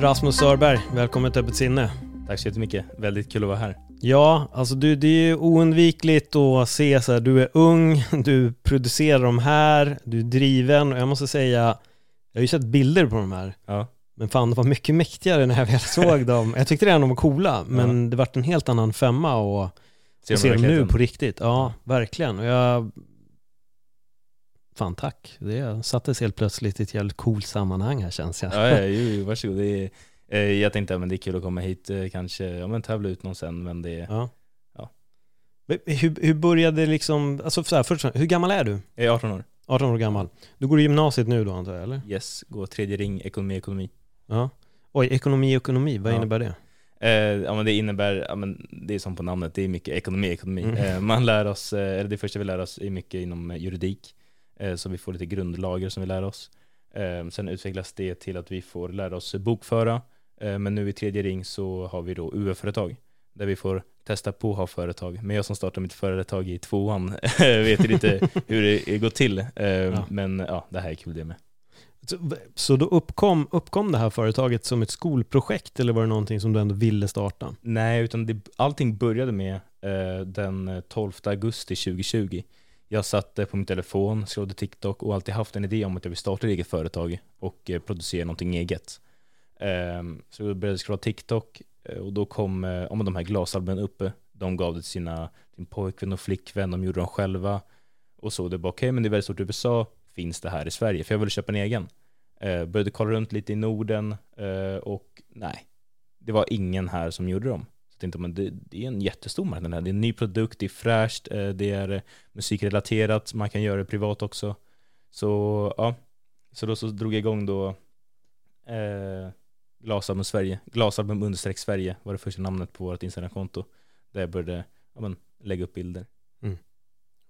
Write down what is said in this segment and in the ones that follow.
Rasmus Sörberg, välkommen till Öppet sinne. Tack så jättemycket. Väldigt kul att vara här. Ja, alltså du, det är ju oundvikligt att se så här, du är ung, du producerar de här, du är driven och jag måste säga, jag har ju sett bilder på de här. Ja. Men fan, de var mycket mäktigare när jag väl såg dem. Jag tyckte redan de var coola, men Ja. det vart en helt annan femma och Ser se de dem nu på riktigt. Ja, verkligen. Och jag... Fan tack. Det sattes helt plötsligt i ett jävligt coolt sammanhang här känns jag. Ja, ja, jo, jo, varsågod. Det är, eh, jag tänkte att det är kul att komma hit, eh, kanske, ja men tävla ut någon sen, men det är, Ja. Ja. Hur, hur började liksom, alltså så här, först, hur gammal är du? jag är 18 år. 18 år gammal. Du går i gymnasiet nu då antar jag, eller? Yes, går tredje ring, ekonomi, ekonomi. Ja. Oj, ekonomi, ekonomi, vad Ja. innebär det? Eh, ja men det innebär, ja men det är som på namnet, det är mycket ekonomi, ekonomi. Mm. Eh, man lär oss, eh, eller det första vi lär oss är mycket inom juridik. Eh, så vi får lite grundlagar som vi lär oss. Eh, sen utvecklas det till att vi får lära oss bokföra. Eh, men nu i tredje ring så har vi då UF-företag. Där vi får testa på att ha företag. Men jag som startade mitt företag i tvåan vet lite hur det går till. Ja. Men ja, det här är kul det med. Så då uppkom, uppkom det här företaget som ett skolprojekt eller var det någonting som du ändå ville starta? Nej, utan det, allting började med eh, den 12 augusti 2020. Jag satt eh, på min telefon, scrollade TikTok och alltid haft en idé om att jag vill starta ett eget företag och eh, producera någonting eget. Ehm, så jag började scrolla TikTok eh, och då kom om de här glasalbumen uppe. De gav det till sina, till pojkvän och flickvän, de gjorde dem själva. Och så det bara okej, men det är väldigt stort i USA, finns det här i Sverige? För jag ville köpa en egen. Började kolla runt lite i Norden och nej, det var ingen här som gjorde dem. Tänkte, men det, det är en jättestor marknad här. Det är en ny produkt, det är fräscht, eh, det är eh, musikrelaterat, man kan göra det privat också. Så ja, så då så drog jag igång då eh, Glasalbum Sverige, Glasalbum understreck Sverige var det första namnet på vårt Instagramkonto. Där jag började ja, men, lägga upp bilder.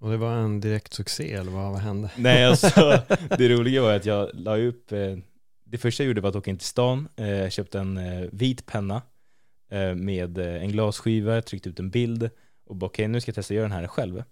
Och det var en direkt succé eller vad, vad hände? Nej alltså, det roliga var att jag la upp, eh, det första jag gjorde var att åka in till stan, eh, köpte en eh, vit penna med eh, en glasskiva, jag tryckte ut en bild och bara okej nu ska jag testa att göra den här själv.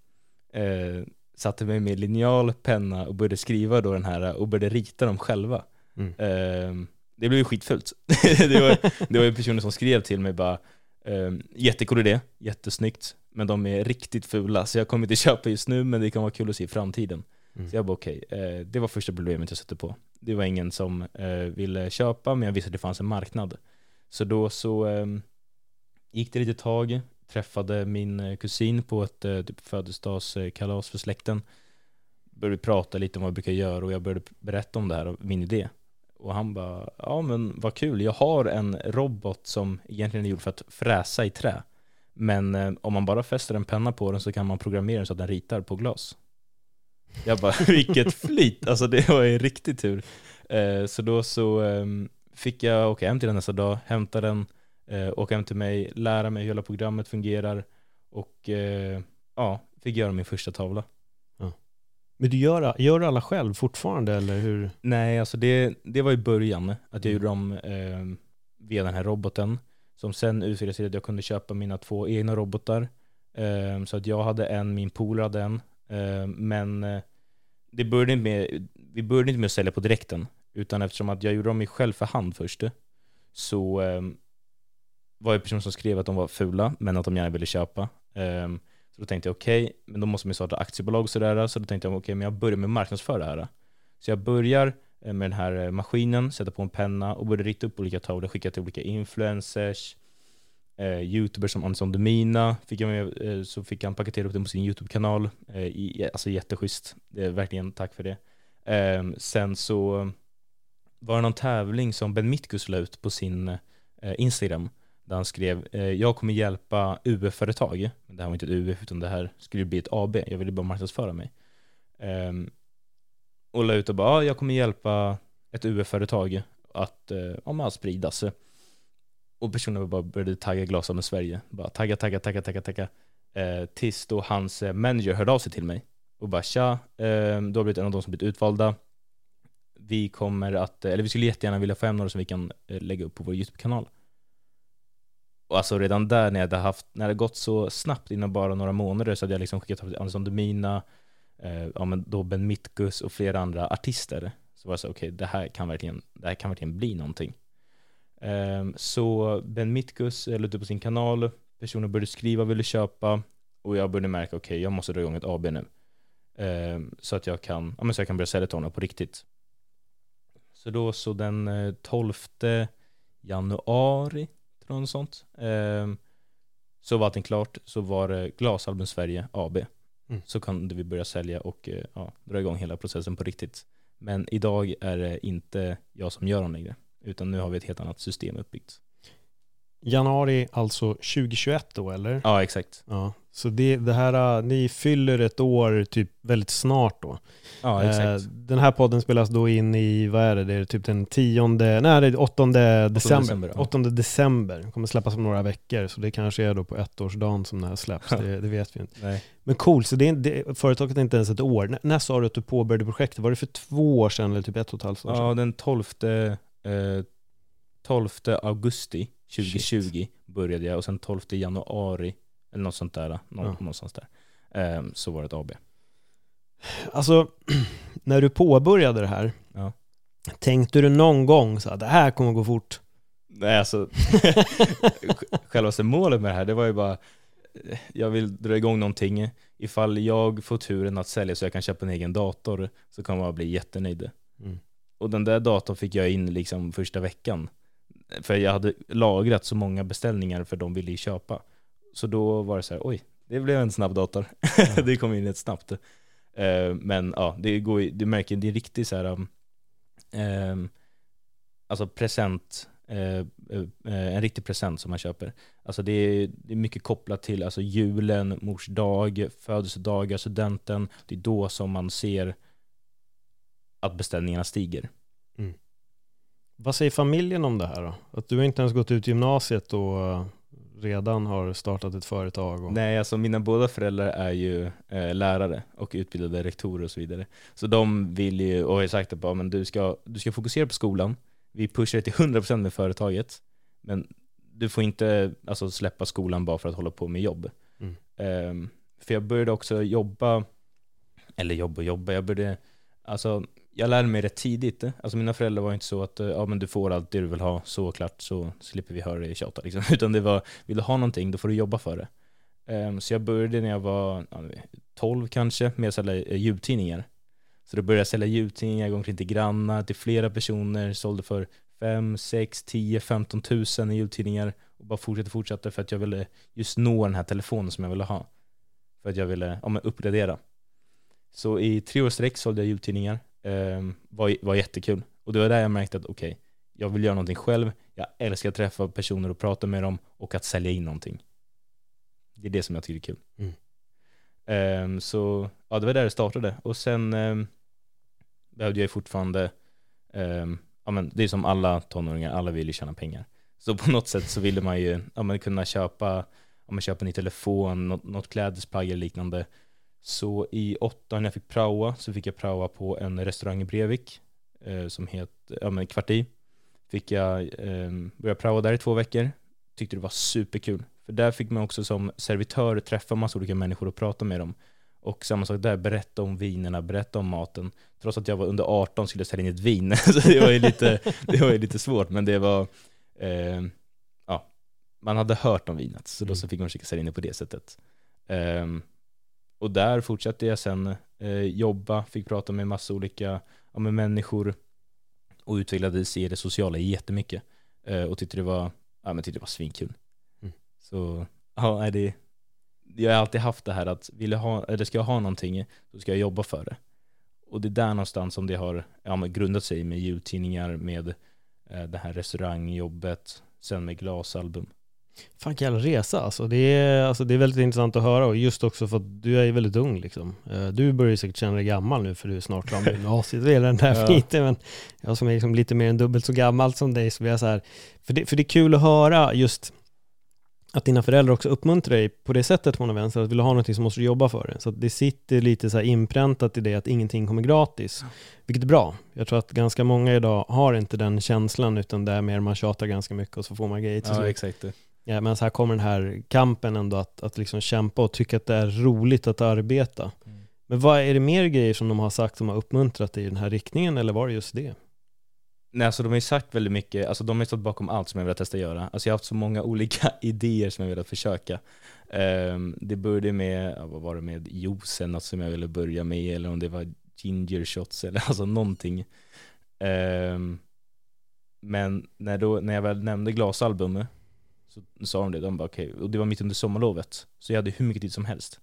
Eh, satte mig med linjal, penna och började skriva då den här och började rita dem själva. Mm. Eh, det blev ju skitfult. det, var, det var ju personer som skrev till mig bara eh, jättecool idé, jättesnyggt, men de är riktigt fula så jag kommer inte köpa just nu men det kan vara kul att se i framtiden. Mm. Så jag bara okej, eh, det var första problemet jag satte på. Det var ingen som eh, ville köpa men jag visste att det fanns en marknad. Så då så eh, gick det lite tag, träffade min eh, kusin på ett eh, typ födelsedagskalas för släkten. Började prata lite om vad jag brukar göra och jag började berätta om det här och min idé. Och han bara, ja men vad kul, jag har en robot som egentligen är gjord för att fräsa i trä. Men eh, om man bara fäster en penna på den så kan man programmera den så att den ritar på glas. Jag bara, vilket flyt, alltså det var ju riktig tur. Eh, så då så eh, fick jag åka hem till den nästa dag, hämta den, eh, åka hem till mig, lära mig hur hela programmet fungerar och eh, ja, fick göra min första tavla. Men du gör, gör du alla själv fortfarande eller hur? Nej, alltså det, det var i början, att jag Mm. gjorde dem eh, via den här roboten. Som sen utvecklades till att jag kunde köpa mina två egna robotar. Eh, så att jag hade en, min polare hade en. Eh, men eh, det började med, vi började inte med att sälja på direkten. Utan eftersom att jag gjorde dem själv för hand först. Så var ju personer som skrev att de var fula, men att de gärna ville köpa. Um, så då tänkte jag okej, men då måste man ju starta aktiebolag och sådär. Så då tänkte jag okej, men jag börjar med att marknadsföra det här. Så jag börjar eh, med den här eh, maskinen, sätta på en penna och börjar rita upp olika tavlor, skicka till olika influencers, eh, youtubers som Andersson Demina, fick jag med, eh, så fick han paketera upp det på sin youtube-kanal. Eh, i, alltså jätteschysst, det är verkligen tack för det. Eh, sen så var det någon tävling som Ben Mitkus la ut på sin eh, Instagram, där han skrev eh, jag kommer hjälpa UF-företag, det här var inte ett UF utan det här skulle bli ett AB. Jag ville bara marknadsföra mig. Ehm, och la ut och bara, jag kommer hjälpa ett UF-företag att, eh, ja att sprida sig. Och personen bara började tagga glas med Sverige. Bara tagga, tagga, tagga, tagga, tagga. Eh, tills då hans manager hörde av sig till mig. Och bara tja, ehm, du har blivit en av de som blivit utvalda. Vi kommer att, eller vi skulle jättegärna vilja få hem några som vi kan lägga upp på vår YouTube-kanal. Och alltså redan där när jag hade haft, när det gått så snabbt inom bara några månader så hade jag liksom skickat Andersson Domina, eh, ja men då Ben Mitkus och flera andra artister. Så var det så okej, okay, det här kan verkligen, det här kan verkligen bli någonting. Eh, så Ben Mitkus la ut på sin kanal, personer började skriva, ville köpa och jag började märka, okej, okay, jag måste dra igång ett AB nu. Eh, så att jag kan, ja men så jag kan börja sälja till honom på riktigt. Så då så den eh, 12 januari eller något sånt. Eh, så var allting klart, så var det Glasalbum Sverige AB. Mm. Så kunde vi börja sälja och eh, ja, dra igång hela processen på riktigt. Men idag är det inte jag som gör dem längre, utan nu har vi ett helt annat system uppbyggt. Januari alltså 2021 då eller? Ja, exakt. Ja, så det, det här, ni fyller ett år typ väldigt snart då. Ja, exakt. Eh, den här podden spelas då in i, vad är det, det är typ den tionde, nej det är 8 december. december, ja. 8 december. kommer släppas om några veckor, så det kanske är då på ettårsdagen som det här släpps. det, det, vet vi inte. Nej. Men cool, så det, det, företaget är inte ens ett år. N när sa du att du påbörjade projektet? Var det för två år sedan eller typ ett och ett halvt år sedan? Ja, den 12, eh, 12 augusti 2020 Shit. började jag och sen 12 januari eller något sånt där, nå ja. någonstans där. Eh, så var det ett AB. Alltså, när du påbörjade det här, ja. tänkte du någon gång så att det här kommer gå fort? Nej, alltså självaste målet med det här, det var ju bara jag vill dra igång någonting. Ifall jag får turen att sälja så jag kan köpa en egen dator så kommer jag bli jättenöjd. Mm. Och den där datorn fick jag in liksom första veckan. För jag hade lagrat så många beställningar för de ville ju köpa. Så då var det så här, oj, det blev en snabb dator. Ja. det kom in rätt snabbt. Uh, men ja, det går du märker, det är riktigt så här, um, um, alltså present, uh, uh, en riktig present som man köper. Alltså det är, det är mycket kopplat till alltså julen, mors dag, födelsedagar, studenten. Det är då som man ser att beställningarna stiger. Mm. Vad säger familjen om det här då? Att du inte ens gått ut gymnasiet och redan har startat ett företag? Och... Nej, alltså mina båda föräldrar är ju eh, lärare och utbildade rektorer och så vidare. Så de vill ju, och har sagt att bara, men du, ska, du ska fokusera på skolan, vi pushar det till 100% med företaget, men du får inte alltså, släppa skolan bara för att hålla på med jobb. Mm. Um, för jag började också jobba, eller jobba och jobba, jag började, alltså jag lärde mig rätt tidigt. Alltså mina föräldrar var inte så att eh, ja, men du får allt det du vill ha, så klart så slipper vi höra dig tjata. Liksom. Utan det var, vill du ha någonting, då får du jobba för det. Um, så jag började när jag var ja, 12 kanske, med att sälja eh, ljudtidningar. Så då började jag sälja ljudtidningar, jag gick omkring till grannar, till flera personer, sålde för 5, 6, 10, 15 tusen i jultidningar och bara fortsatte, fortsatte för att jag ville just nå den här telefonen som jag ville ha. För att jag ville ja, men uppgradera. Så i tre års sträck sålde jag jultidningar var, var jättekul. Och det var där jag märkte att okej, okay, jag vill göra någonting själv, jag älskar att träffa personer och prata med dem och att sälja in någonting. Det är det som jag tycker är kul. Mm. Um, så ja, det var där det startade. Och sen um, behövde jag ju fortfarande, um, ja men det är som alla tonåringar, alla vill ju tjäna pengar. Så på något sätt så ville man ju ja, man kunna köpa, om man köper en ny telefon, något, något klädesplagg eller liknande. Så i åttan när jag fick praoa så fick jag praoa på en restaurang i Brevik eh, som heter, ja men Kvarti. Fick jag eh, börja praoa där i två veckor. Tyckte det var superkul. För där fick man också som servitör träffa massa olika människor och prata med dem. Och samma sak där, berätta om vinerna, berätta om maten. Trots att jag var under 18 skulle jag sälja in ett vin. så det var ju lite, det var ju lite svårt, men det var, eh, ja, man hade hört om vinet, så då så mm. fick man försöka sälja in det på det sättet. Um, och där fortsatte jag sen eh, jobba, fick prata med massa olika ja, med människor och utvecklades i det sociala jättemycket. Eh, och tyckte det var, ja, men tyckte det var svinkul. Mm. Så ja, det, jag har alltid haft det här att vill jag ha, eller ska jag ha någonting, så ska jag jobba för det. Och det är där någonstans som det har ja, grundat sig med jultidningar, med eh, det här restaurangjobbet, sen med glasalbum. Fan jävla resa alltså. Det, är, alltså. det är väldigt intressant att höra och just också för att du är väldigt ung liksom. Eh, du börjar ju säkert känna dig gammal nu för du är snart klar med gymnasiet och hela den där ja. biten. Men jag som är liksom lite mer än dubbelt så gammal som dig så blir jag så här, för det, för det är kul att höra just att dina föräldrar också uppmuntrar dig på det sättet på något vänster, att vill du ha någonting så måste du jobba för det. Så att det sitter lite så här inpräntat i det att ingenting kommer gratis, vilket är bra. Jag tror att ganska många idag har inte den känslan, utan det är mer man tjatar ganska mycket och så får man grejer till Ja, exakt. Ja, men så här kommer den här kampen ändå att, att liksom kämpa och tycka att det är roligt att arbeta. Mm. Men vad är det mer grejer som de har sagt som har uppmuntrat i den här riktningen, eller var det just det? Nej, alltså de har ju sagt väldigt mycket, alltså de har stått bakom allt som jag velat testa göra. Alltså jag har haft så många olika idéer som jag velat försöka. Um, det började med, vad var det med juicen alltså, som jag ville börja med, eller om det var ginger shots eller alltså någonting. Um, men när, då, när jag väl nämnde glasalbumet så sa de det, de bara okej, okay. och det var mitt under sommarlovet. Så jag hade hur mycket tid som helst.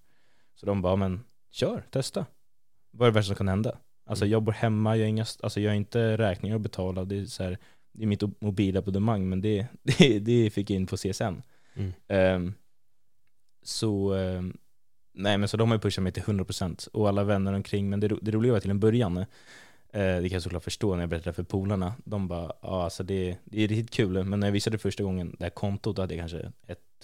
Så de bara, men kör, testa. Vad är det värsta som kan hända? Alltså mm. jag bor hemma, jag har, inga, alltså jag har inte räkningar att betala. Det är, så här, det är mitt mobilabonnemang, men det, det, det fick jag in på CSN. Mm. Um, så, um, nej men så de har ju pushat mig till 100% och alla vänner omkring, men det, det roliga var till en början, Eh, det kan jag såklart förstå när jag berättade för polarna, de bara, ja alltså det, det är riktigt kul, men när jag visade första gången det här kontot, då hade jag kanske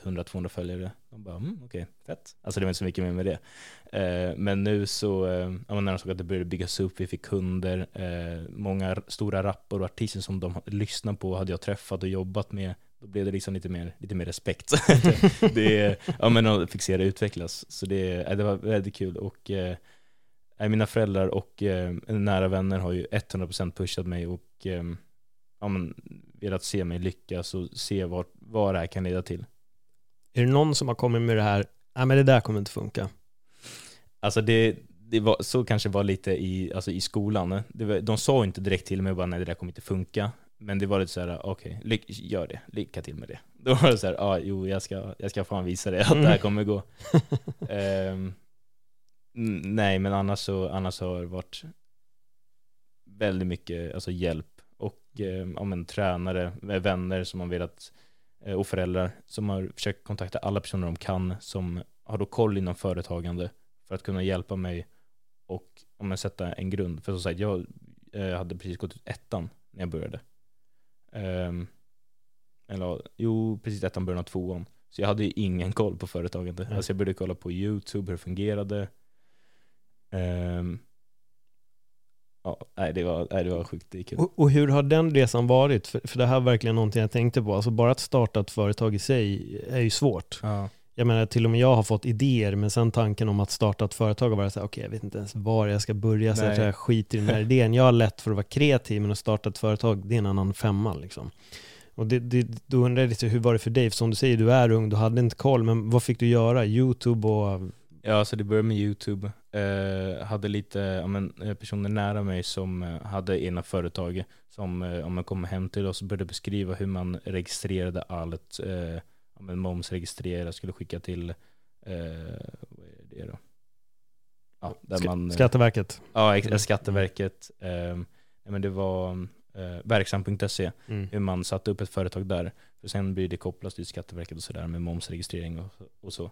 100-200 följare. De bara, mm, okej, okay, fett. Alltså det var inte så mycket mer med det. Eh, men nu så, eh, när de såg att det började byggas upp, vi fick kunder, eh, många stora rappare och artister som de lyssnat på hade jag träffat och jobbat med. Då blev det liksom lite mer, lite mer respekt. det, ja men de fick se det utvecklas. Så det, eh, det var väldigt kul och eh, eh, mina föräldrar och eh, nära vänner har ju 100% pushat mig och eh, ja, men, velat se mig lyckas och se vad, vad det här kan leda till. Är det någon som har kommit med det här, nej men det där kommer inte funka? Alltså det, det var, så kanske var lite i, alltså i skolan. Det var, de sa inte direkt till mig bara nej det där kommer inte funka. Men det var lite såhär, okej, okay, gör det, lycka till med det. Då var det såhär, ja ah, jo jag ska, jag ska fan visa det att det här kommer gå. um, nej men annars så, annars har det varit väldigt mycket alltså, hjälp och eh, ja, men, tränare, vänner som har velat Eh, och föräldrar som har försökt kontakta alla personer de kan som har då koll inom företagande för att kunna hjälpa mig och om jag sätta en grund. För som sagt, jag eh, hade precis gått ut ettan när jag började. Um, eller jo, precis ettan, början av tvåan. Så jag hade ju ingen koll på företagande. Mm. Alltså jag började kolla på YouTube hur det fungerade. Um, Ja, nej det var, nej, det var sjukt, det kul. Och, och, hur har den resan varit? För, för det här är verkligen någonting jag tänkte på. Alltså bara att starta ett företag i sig är ju svårt. Ja. Jag menar, till och med jag har fått idéer, men sen tanken om att starta ett företag och vara såhär, okej okay, jag vet inte ens var jag ska börja, så jag jag skiter i den här idén. Jag har lätt för att vara kreativ, men att starta ett företag, det är en annan femma liksom. Och det, det, då undrar jag lite, hur var det för dig? För som du säger, du är ung, du hade inte koll, men vad fick du göra? YouTube och Ja, så det började med YouTube. Eh, hade lite ja, men, eh, personer nära mig som eh, hade ena företag som eh, om man kom hem till oss började beskriva hur man registrerade allt. Eh, ja, men momsregistrera, skulle skicka till, eh, vad är det då? Ja, där Sk man, Skatteverket. Ja. Skatteverket. Eh, men det var eh, verksam.se, mm. hur man satte upp ett företag där. För sen blir det kopplat till Skatteverket och sådär med momsregistrering och, och så.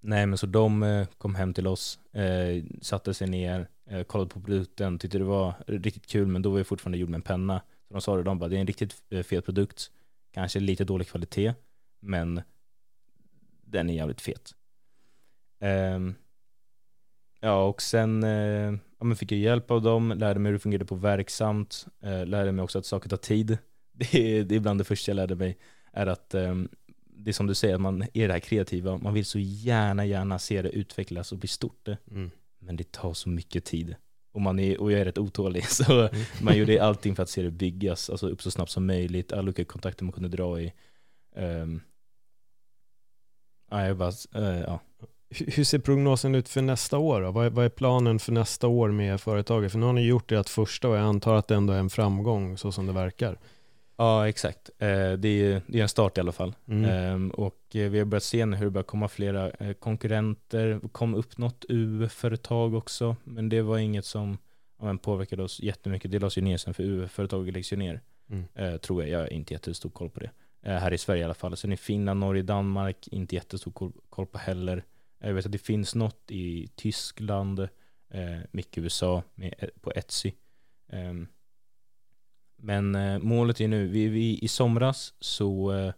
Nej men så de eh, kom hem till oss, eh, satte sig ner, eh, kollade på produkten, tyckte det var riktigt kul men då var jag fortfarande gjord med en penna. Så de sa det, de bara det är en riktigt eh, fet produkt, kanske lite dålig kvalitet men den är jävligt fet. Ehm, ja och sen eh, ja, men fick jag hjälp av dem, lärde mig hur det fungerade på verksamt, lärde mig också att saker tar tid. Det är, det är bland det första jag lärde mig, är att ehm, det är som du säger, man är det här kreativa, man vill så gärna, gärna se det utvecklas och bli stort. Mm. Men det tar så mycket tid. Och, man är, och jag är rätt otålig, så mm. man gjorde allting för att se det byggas alltså upp så snabbt som möjligt, alla olika kontakter man kunde dra i. Um, ja, jag bara, uh, ja. Hur ser prognosen ut för nästa år då? Vad är, vad är, planen för nästa år med företaget? För nu har ni gjort ert första och jag antar att det ändå är en framgång så som det verkar. Ja, exakt. Eh, det är, det är en start i alla fall. Mm. Ehm, och eh, vi har börjat se hur det börjar komma flera eh, konkurrenter. Det kom upp något UF-företag också, men det var inget som ja, påverkade oss jättemycket. Det lades ju ner sen för UF-företaget läggs ju ner, mm. tror jag. Jag har inte jättestor koll på det. här i Sverige i alla fall. Sen i Finland, Norge, Danmark, inte jättestor koll, på heller. Jag vet att det finns något i Tyskland, mycket USA med, eh, på Etsy. Men eh, målet är nu, vi, vi, i somras så, eh,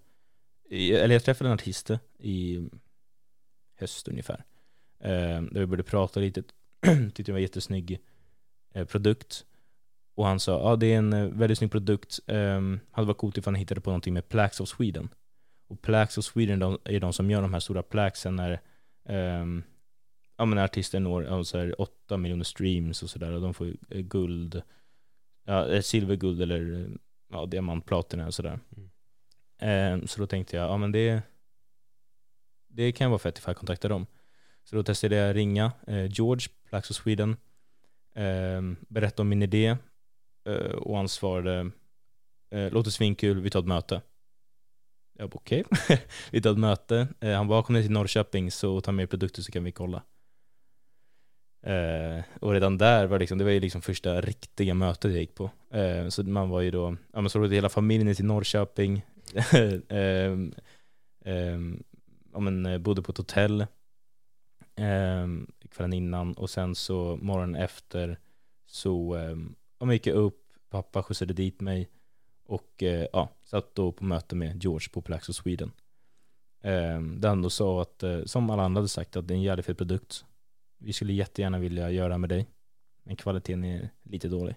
eller jag träffade en artist i höst ungefär. Eh, där vi började prata lite, tyckte det var en jättesnygg eh, produkt. Och han sa, ja ah, det är en eh, väldigt snygg produkt, um, hade varit coolt ifall han hittade på någonting med Plax of Sweden. Och Plax of Sweden de, är de som gör de här stora plaxen när um, ja, men artister når 8 miljoner streams och sådär och de får eh, guld, ja, eh, silverguld eller ja, diamantplatina och sådär. Mm. Um, så då tänkte jag, ja men det, det kan vara fett ifall jag kontaktar dem. Så då testade jag ringa eh, George, of Sweden, eh, berätta om min idé eh, och han svarade eh, låter svinkul, vi tar ett möte. Jag bara okej, okay. vi tar ett möte. Eh, han bara kom ner till Norrköping så ta med produkter så kan vi kolla. Eh, och redan där var liksom, det var ju liksom första riktiga mötet jag gick på. Eh, så man var ju då, ja men så rådde hela familjen till Norrköping. eh, eh, ja, men, eh, bodde på ett hotell eh, kvällen innan och sen så morgonen efter så eh, gick jag upp, pappa skjutsade dit mig och eh, ja, satt då på möte med George på Plaxo Sweden. Eh, där han då sa att, eh, som alla andra hade sagt, att det är en jävligt fet produkt. Vi skulle jättegärna vilja göra med dig, men kvaliteten är lite dålig.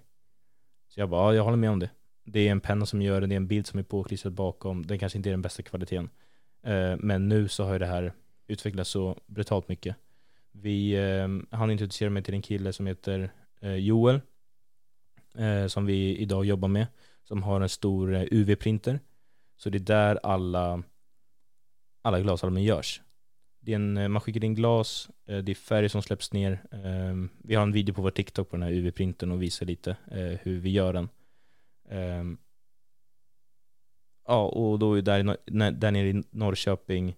Så jag bara, ja, jag håller med om det. Det är en penna som gör det, det är en bild som är påklistrad bakom, den kanske inte är den bästa kvaliteten. Eh, men nu så har ju det här utvecklats så brutalt mycket. Vi, eh, han introducerade mig till en kille som heter eh, Joel, som vi idag jobbar med, som har en stor UV-printer. Så det är där alla, alla glasalbum görs. Det är en, eh, man skickar in glas, eh, det är färg som släpps ner. Ehm, vi har en video på vår TikTok på den här UV-printern och visar lite eh, hur vi gör den. Ehm, ja, och då är där, där nere i Norrköping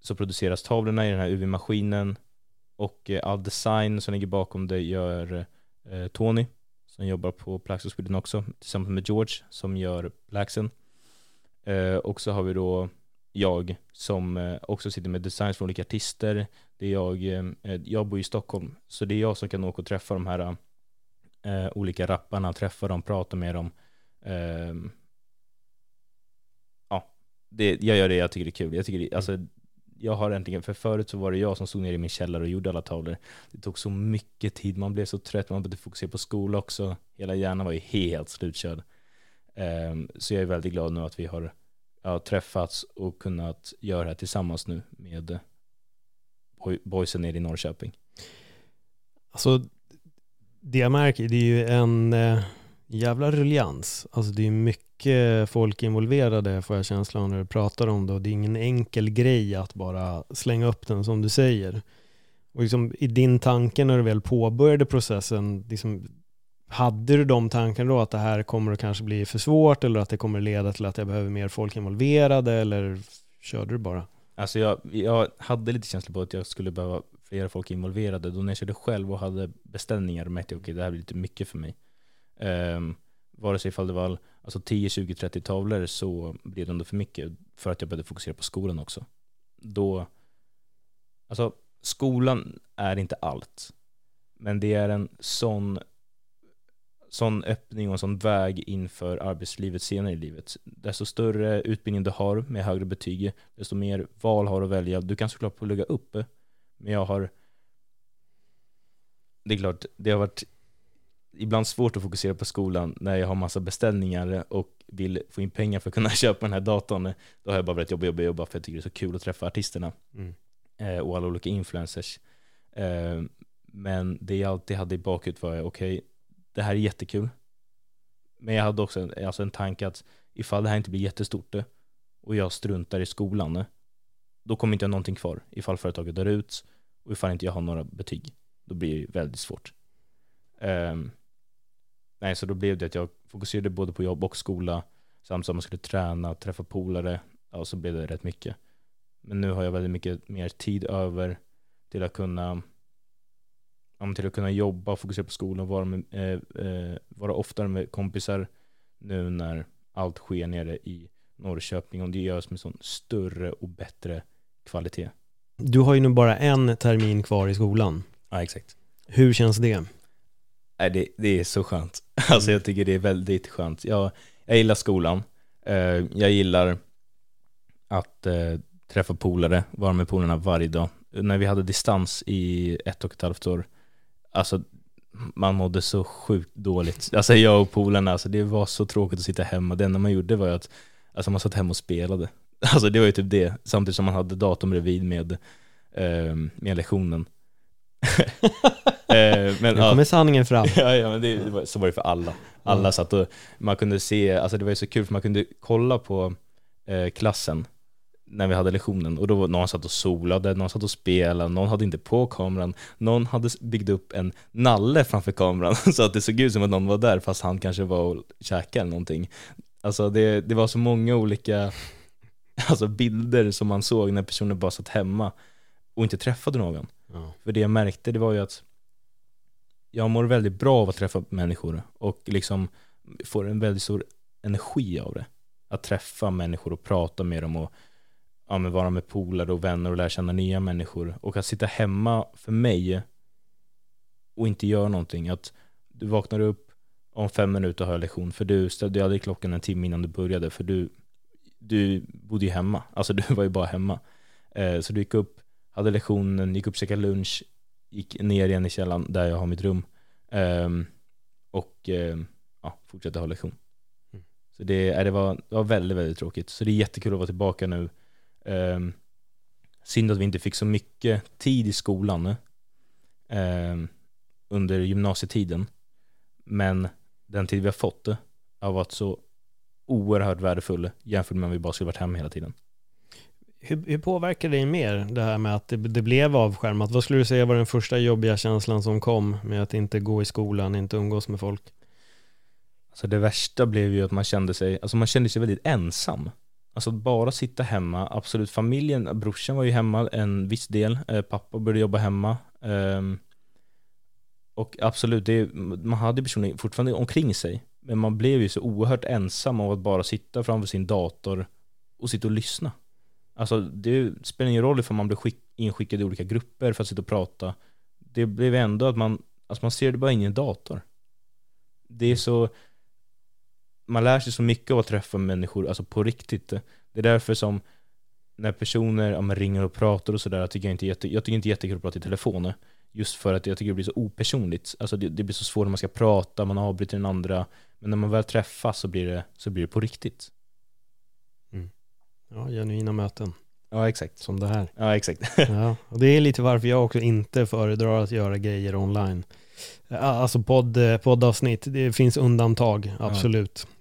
så produceras tavlorna i den här UV-maskinen och all design som ligger bakom det gör Tony som jobbar på Plaxo också tillsammans med George som gör Plaxen. Och så har vi då jag som eh, också sitter med designs från olika artister. Det är jag, eh, jag bor i Stockholm så det är jag som kan åka och träffa de här eh, olika rapparna, träffa dem, prata med dem. ja, det, jag gör det jag tycker det är kul. Jag tycker det, alltså, jag har äntligen, för förut så var det jag som stod nere i min källare och gjorde alla tavlor. Det tog så mycket tid, man blev så trött, man behövde fokusera på skola också. Hela hjärnan var ju helt slutkörd. Um, så jag är väldigt glad nu att vi har ja, träffats och kunnat göra det här tillsammans nu med boy, boysen nere i Norrköping. Alltså, det jag märker, det är ju en eh, jävla ruljans. Alltså det är mycket folk involverade får jag känslan när du pratar om det och det är ingen enkel grej att bara slänga upp den som du säger. Och liksom, i din tanke när du väl påbörjade processen, liksom, hade du de tankarna då att det här kommer att kanske bli för svårt eller att det kommer leda till att jag behöver mer folk involverade eller körde du bara? Alltså jag, jag hade lite känsla på att jag skulle behöva flera folk involverade. Då när jag körde själv och hade beställningar märkte jag okay, det här blir lite mycket för mig. Um, vare sig ifall det var alltså 10, 20, 30 tavlor så blev det ändå för mycket för att jag började fokusera på skolan också. Då, alltså skolan är inte allt. Men det är en sån, sån öppning och en sån väg inför arbetslivet senare i livet. Desto större utbildning du har med högre betyg, desto mer val har du att välja. Du kan såklart plugga upp, men jag har det är klart, det har varit ibland svårt att fokusera på skolan när jag har massa beställningar och vill få in pengar för att kunna köpa den här datorn. Då har jag bara börjat jobba, jobba, jobba för jag tycker det är så kul att träffa artisterna mm. eh, och alla olika influencers. Eh, men det jag alltid hade i bakhuvudet var, okej, okay, det här är jättekul. Men jag hade också en, alltså en tanke att ifall det här inte blir jättestort eh, och jag struntar i skolan, eh, då kommer inte jag någonting kvar. Ifall företaget dör ut och ifall inte jag har några betyg, då blir det väldigt svårt. Um, Nej, så då blev det att jag fokuserade både på jobb och skola samt som man skulle träna, träffa polare, ja så blev det rätt mycket. Men nu har jag väldigt mycket mer tid över till att kunna till att kunna jobba, fokusera på skolan, vara, med, eh, eh, vara oftare med kompisar nu när allt sker nere i Norrköping och det görs med sån större och bättre kvalitet. Du har ju nu bara en termin kvar i skolan. Ja, exakt. Hur känns det? Nej, det, det är så skönt. Alltså jag tycker det är väldigt skönt. Jag, jag gillar skolan. Eh, jag gillar att eh, träffa polare, vara med polarna varje dag. När vi hade distans i ett och ett halvt år, alltså man mådde så sjukt dåligt. Alltså jag och polarna, alltså det var så tråkigt att sitta hemma. Det enda man gjorde var att alltså man satt hemma och spelade. Alltså det var ju typ det, samtidigt som man hade datorn bredvid med, eh, med lektionen. eh, men, nu kommer sanningen fram. ja, ja, men det, det var, så var det för alla. Alla mm. satt och man kunde se, alltså det var ju så kul för man kunde kolla på eh, klassen när vi hade lektionen och då var någon satt och solade, någon satt och spelade, någon hade inte på kameran, någon hade byggt upp en nalle framför kameran så att det såg ut som att någon var där fast han kanske var och käkade eller någonting. Alltså det, det var så många olika alltså bilder som man såg när personen bara satt hemma och inte träffade någon. Ja. För det jag märkte det var ju att jag mår väldigt bra av att träffa människor och liksom får en väldigt stor energi av det. Att träffa människor och prata med dem och ja, men vara med polare och vänner och lära känna nya människor. Och att sitta hemma för mig och inte göra någonting. Att du vaknar upp om fem minuter och har lektion. För du ställde aldrig klockan en timme innan du började. För du, du bodde ju hemma. Alltså du var ju bara hemma. Eh, så du gick upp, hade lektionen, gick upp, käkade lunch, gick ner igen i källaren där jag har mitt rum. Eh, och eh, ja, fortsatte ha lektion. Mm. Så det, det, var, det var väldigt, väldigt tråkigt. Så det är jättekul att vara tillbaka nu Um, synd att vi inte fick så mycket tid i skolan um, under gymnasietiden. Men den tid vi har fått har varit så oerhört värdefull jämfört med om vi bara skulle varit hemma hela tiden. Hur, hur påverkar det mer det här med att det, det, blev avskärmat? Vad skulle du säga var den första jobbiga känslan som kom med att inte gå i skolan, inte umgås med folk? Alltså det värsta blev ju att man kände sig, alltså man kände sig väldigt ensam. Alltså att bara sitta hemma, absolut familjen, brorsan var ju hemma en viss del, eh, pappa började jobba hemma. Ehm, och absolut, det, man hade personer fortfarande omkring sig. Men man blev ju så oerhört ensam av att bara sitta framför sin dator och sitta och lyssna. Alltså det spelar ingen roll ifall man blir inskickad i olika grupper för att sitta och prata. Det blev ändå att man, alltså man ser det bara in i en dator. Det är så, man lär sig så mycket av att träffa människor, alltså på riktigt. Det är därför som när personer ja, ringer och pratar och sådär, jag tycker inte jätte, jag tycker inte jättekul att prata i telefon. Just för att jag tycker det blir så opersonligt. Alltså det, det, blir så svårt när man ska prata, man avbryter den andra. Men när man väl träffas så blir det, så blir det på riktigt. Mm. Ja, genuina möten. Ja, exakt. Som det här. Ja, exakt. ja, och det är lite varför jag också inte föredrar att göra grejer online. Alltså podd, poddavsnitt, det finns undantag, absolut. Ja.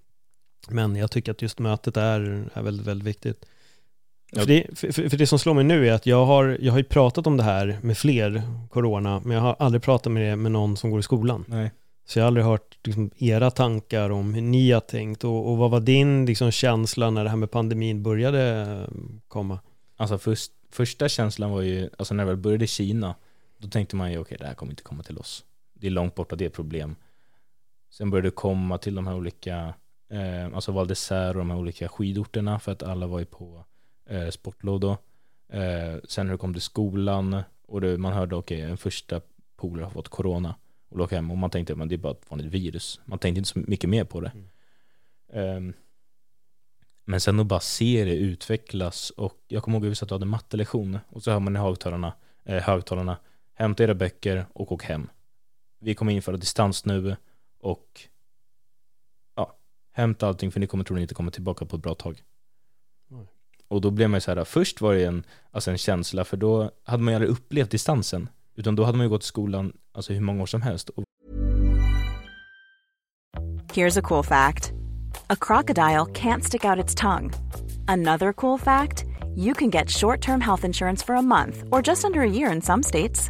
Men jag tycker att just mötet är, är väldigt, väldigt viktigt. Ja. För, det, för, för, det som slår mig nu är att jag har, jag har ju pratat om det här med fler, corona, men jag har aldrig pratat med det med någon som går i skolan. Nej. Så jag har aldrig hört liksom, era tankar om hur ni har tänkt och, och vad var din liksom, känsla när det här med pandemin började komma? Alltså först, första känslan var ju, alltså när det väl började i Kina, då tänkte man ju okej, okay, det här kommer inte komma till oss. Det är långt borta, det är problem. Sen började det komma till de här olika eh, alltså Val d'Isère och de här olika skidorterna för att alla var ju på eh, sportlov då. Eh, sen när det kom till skolan och det, man hörde okej, okay, en första polare har fått corona och låg hem och man tänkte att det är bara ett vanligt virus. Man tänkte inte så mycket mer på det. Mm. men sen att bara se det utvecklas och jag kommer ihåg att vi satt och hade mattelektion och så hör man i högtalarna, eh, högtalarna hämta era böcker och åk hem. Vi kommer införa distans nu och hämta allting för ni kommer troligen inte komma tillbaka på ett bra tag. Nej. Och då blev man ju så här, först var det en, alltså en känsla, för då hade man ju aldrig upplevt distansen. Utan då hade man ju gått i skolan alltså hur många år som helst. Here's a cool fact. A crocodile can't stick out its tongue. Another cool fact, you can get short-term health insurance for a month or just under a year in some states.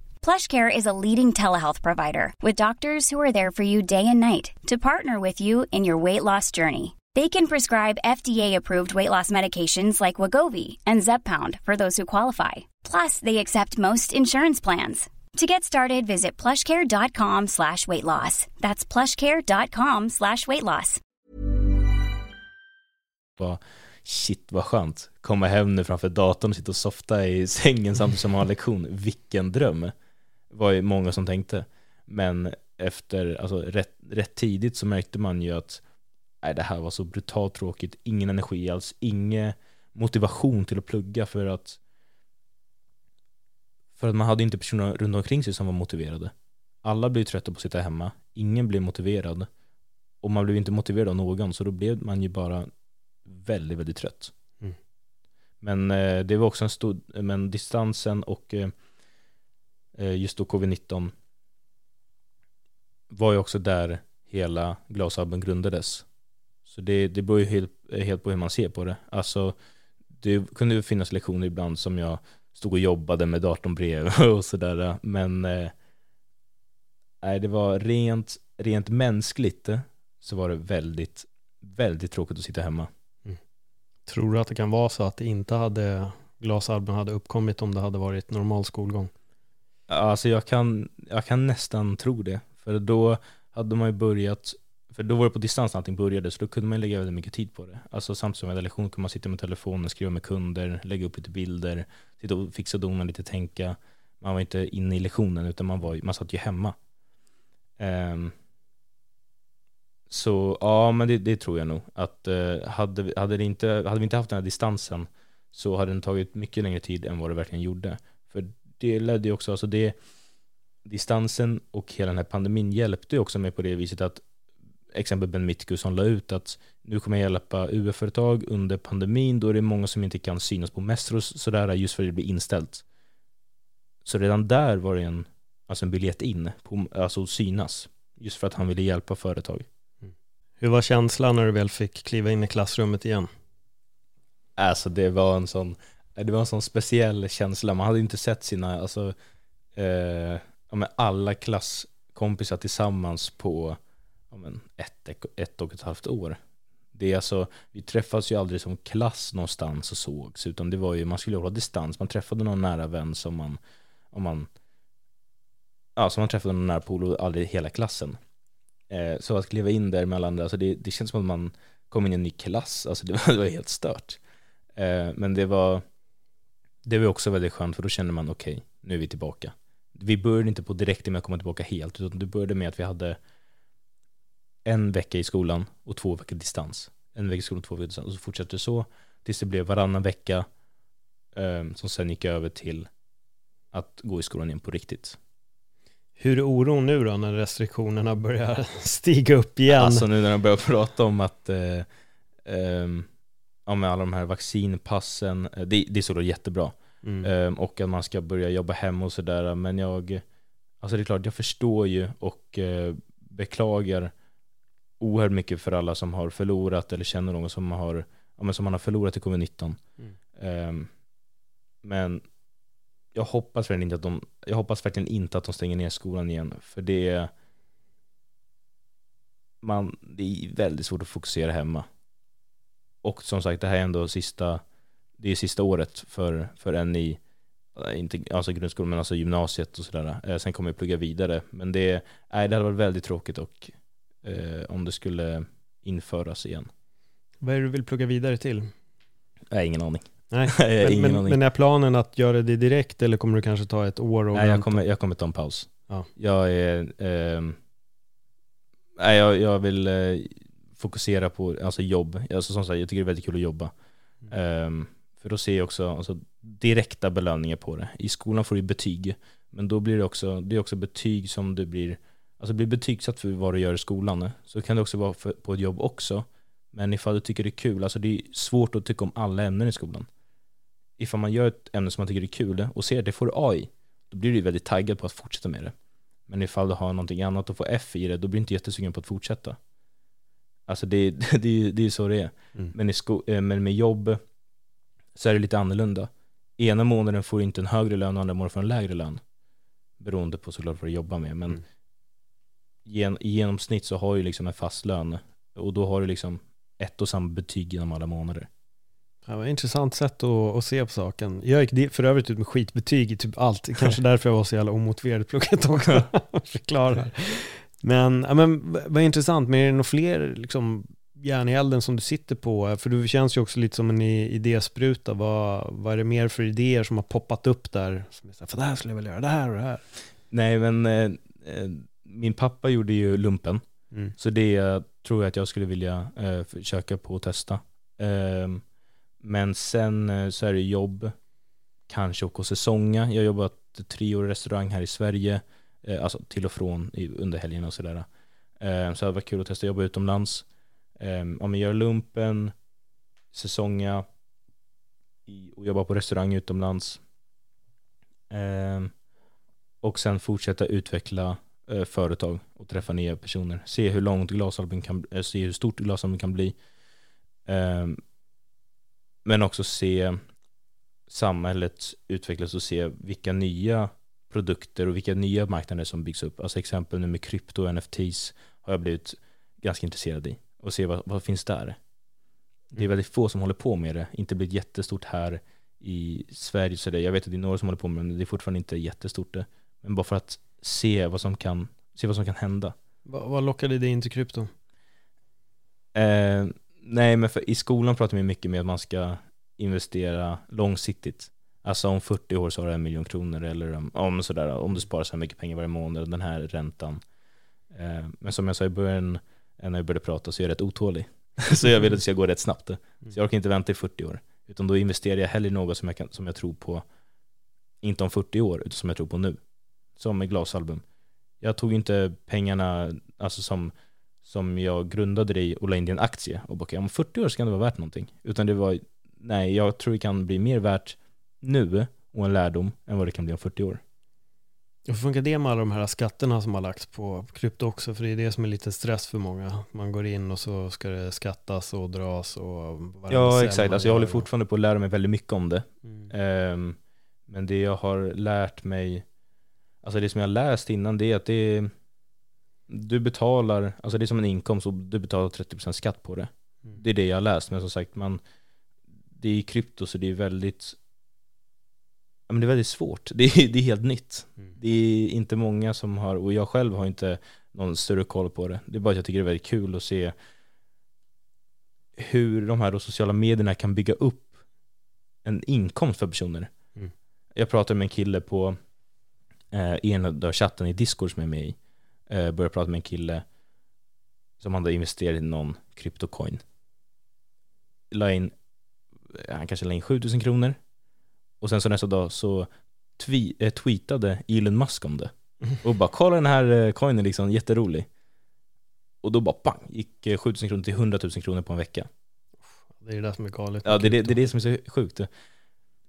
PlushCare is a leading telehealth provider with doctors who are there for you day and night to partner with you in your weight loss journey. They can prescribe FDA-approved weight loss medications like Wagovi and Zepbound for those who qualify. Plus, they accept most insurance plans. To get started, visit plushcare.com slash weight loss. That's plushcare.com slash weight loss. Shit vad skönt. Komma hem nu framför datorn och sitta och softa i sängen samtidigt som man har lektion. Vilken dröm. Var ju många som tänkte. Men efter, alltså rätt, rätt tidigt så märkte man ju att nej, det här var så brutalt tråkigt. Ingen energi alls, ingen motivation till att plugga för att för att man hade inte personer runt omkring sig som var motiverade. Alla blev trötta på att sitta hemma. Ingen blev motiverad. Och man blev inte motiverad av någon, så då blev man ju bara väldigt, väldigt trött. Mm. Men eh, det var också en stor, men distansen och eh, Eh, just då covid-19 var ju också där hela Glasalbum grundades. Så det, det beror ju helt, eh, helt på hur man ser på det. Alltså, det kunde ju finnas lektioner ibland som jag stod och jobbade med datorn bredvid och sådär. Men eh, nej, det var rent, rent mänskligt eh, så var det väldigt, väldigt tråkigt att sitta hemma. Mm. Tror du att det kan vara så att det inte hade, glasalbum hade uppkommit om det hade varit normal skolgång? Alltså jag kan, jag kan nästan tro det. För då hade man ju börjat för då var det på distans när allting började, så då kunde man lägga väldigt mycket tid på det. Alltså samtidigt som jag hade lektion kunde man sitta med telefonen, skriva med kunder, lägga upp lite bilder, sitta och fixa och lite, tänka. Man var inte inne i lektionen, utan man, var, man satt ju hemma. Um, så ja, men det, det, tror jag nog. Att uh, hade, hade, det inte, hade vi inte haft den här distansen så hade den tagit mycket längre tid än vad det verkligen gjorde. Det ledde ju också, alltså det, distansen och hela den här pandemin hjälpte ju också mig på det viset att exempel Ben Mitkus som la ut att nu kommer jag hjälpa UF-företag under pandemin, då är det många som inte kan synas på och sådär just för att det blir inställt. Så redan där var det en, alltså en biljett in, på, alltså synas, just för att han ville hjälpa företag. Mm. Hur var känslan när du väl fick kliva in i klassrummet igen? Alltså det var en sån, Eh, det var en sån speciell känsla, man hade inte sett sina, alltså, eh, ja, alla klasskompisar tillsammans på ja, men ett, ett och ett halvt år. Det är alltså, vi träffades ju aldrig som klass någonstans och sågs, utan det var ju, man skulle hålla distans, man träffade någon nära vän som man, om man, ja, som man träffade någon nära polo, aldrig hela klassen. Eh, så att kliva in där mellan det, alltså det, det känns som att man kom in i en ny klass, alltså det var, det var helt stört. Eh, men det var, det var också väldigt skönt, för då kände man okej, okay, nu är vi tillbaka. Vi började inte på direkt med att komma tillbaka helt, utan det började med att vi hade en vecka i skolan och två veckor distans. En vecka i skolan och två veckor distans. Och så fortsatte det så tills det blev varannan vecka um, som sen gick över till att gå i skolan igen på riktigt. Hur är oron nu då när restriktionerna börjar stiga upp igen? Alltså nu när de börjar prata om att eh, eh, ja, med alla de här vaccinpassen, eh, det, det är så då jättebra. Mm. Eh, och att man ska börja jobba hem och sådär. Men jag, alltså det är klart, jag förstår ju och eh, beklagar oerhört mycket för alla som har förlorat eller känner någon som har, ja, men som man har förlorat i covid-19. Mm. Um, men jag hoppas verkligen inte att de, jag hoppas verkligen inte att de stänger ner skolan igen, för det är man, det är väldigt svårt att fokusera hemma. Och som sagt, det här är ändå sista, det är sista året för, för en i, inte alltså grundskolan, men alltså gymnasiet och sådär. Eh, sen kommer jag plugga vidare. Men det, nej, det hade varit väldigt tråkigt och eh, om det skulle införas igen. Vad är det du vill plugga vidare till? Jag har ingen aning. Nej, men, ingen men, aning. men är planen att göra det direkt eller kommer du kanske ta ett år? Och Nej, jag kommer, jag kommer ta en paus. Ja. Jag är, eh, nej, jag, jag vill eh, fokusera på alltså jobb. Alltså, som sagt, jag tycker det är väldigt kul att jobba. Mm. Eh, för då ser jag också alltså, direkta belöningar på det. I skolan får du betyg, men då blir det också, det är också betyg som du blir alltså blir betygsatt för vad du gör i skolan så kan det också vara för, på ett jobb också. Men ifall du tycker det är kul, alltså det är svårt att tycka om alla ämnen i skolan. Ifall man gör ett ämne som man tycker är kul och ser att det får du A i, då blir du väldigt taggad på att fortsätta med det. Men ifall du har någonting annat och får F i det, då blir du inte jättesugen på att fortsätta. Alltså det, det, är ju- det är ju så det är. Mm. Men, i sko- eh, men med jobb så är det lite annorlunda. Ena månaden får du inte en högre lön och andra månaden får du en lägre lön. Beroende på såklart vad du jobbar med. Men Mm. gen, i genomsnitt så har du liksom en fast lön. Och då har du liksom ett och samma betyg genom alla månader. Ja, det var ett intressant sätt att, att se på saken. Jag gick för övrigt ut med skitbetyg i typ allt. Kanske därför jag var så jävla omotiverad i plugget också. Förklara. Men, ja, men vad intressant, men är det några fler liksom, järn i elden som du sitter på? För du känns ju också lite som en idéspruta. Vad, vad är det mer för idéer som har poppat upp där? Som är så här, för det här skulle jag vilja göra, det här och det här. Nej men eh, eh, min pappa gjorde ju lumpen. Mm. Så det tror jag att jag skulle vilja eh, försöka på att testa. Ehm, men sen eh, så är det jobb, kanske åka och säsonga. Jag har jobbat tre år i restaurang här i Sverige, eh, Eh, alltså till och från under helgen och sådär. Eh, så det var kul att testa att jobba utomlands. Eh, ja, men göra lumpen, säsonga och jobba på restaurang utomlands. Och sen fortsätta utveckla företag och träffa nya personer. Se hur långt glasalbum kan, se hur stort glasalbum kan bli. Men också se samhället utvecklas och se vilka nya produkter och vilka nya marknader som byggs upp. Alltså exempel nu med krypto och NFTs har jag blivit ganska intresserad i och se vad, vad finns där. Det är väldigt få som håller på med det, inte blivit jättestort här i Sverige. Så det, jag vet att det är några som håller på med det, men det är fortfarande inte jättestort. Det. Men bara för att se vad som kan, se vad som kan hända. Vad, vad lockade dig in till krypto? Eh, nej, men för, i skolan pratar vi mycket med att man ska investera långsiktigt. Alltså om 40 år så har du en miljon kronor eller om, om, sådär, om du sparar så här mycket pengar varje månad, den här räntan. Eh, men som jag sa i början, eh, när jag började prata, så är jag rätt otålig. så jag vill att det ska gå rätt snabbt. Så jag orkar inte vänta i 40 år. Utan då investerar jag hellre i något som jag, kan, som jag tror på, inte om 40 år, utan som jag tror på nu. Som med glasalbum. Jag tog inte pengarna, alltså som som jag grundade det i och la in i en aktie och bara okej, om 40 år så kan det vara värt någonting. Utan det var, nej, jag tror det kan bli mer värt nu och en lärdom än vad det kan bli om 40 år. Hur funkar det med alla de här skatterna som har lagts på krypto också? För det är det som är lite stress för många. Man går in och så ska det skattas och dras och Ja, exakt. Alltså jag håller fortfarande på att lära mig väldigt mycket om det. Mm. Ehm, men det jag har lärt mig, alltså det som jag har läst innan det är att det är, du betalar, alltså det är som en inkomst och du betalar 30% skatt på det. Mm. Det är det jag har läst, men som sagt, man, det är krypto så det är väldigt, ja men det är väldigt svårt. Det är, det är helt nytt. Mm. Det är inte många som har, och jag själv har inte någon större koll på det. Det är bara att jag tycker det är väldigt kul att se hur de här sociala medierna kan bygga upp en inkomst för personer. Mm. Jag pratade med en kille på eh, en av chatten i Discord som jag är med i. Eh, började prata med en kille som hade investerat i någon kryptocoin. La in, han kanske la in 7000 kronor. Och sen så nästa dag så twi- eh, tweetade Elon Musk om det. Och bara kolla den här eh, coinen liksom, jätterolig. Och då bara pang, gick eh, 7000 kronor till 100 000 kronor på en vecka. Det är det som är galet. Ja, det är det, det är det som är så sjukt.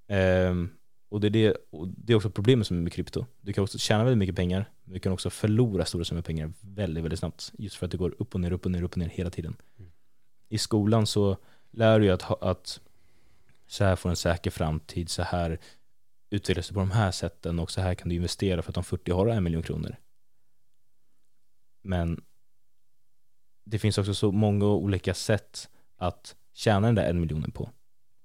Ehm, och, det är det, och det är också problemet som är med krypto. Du kan också tjäna väldigt mycket pengar, men du kan också förlora stora summor pengar väldigt, väldigt snabbt. Just för att det går upp och ner, upp och ner, upp och ner hela tiden. Mm. I skolan så lär du ju att, att så här får du en säker framtid, så här utvecklas du på de här sätten och så här kan du investera för att om 40 har du en miljon kronor. Men det finns också så många olika sätt att tjäna den där en miljonen på.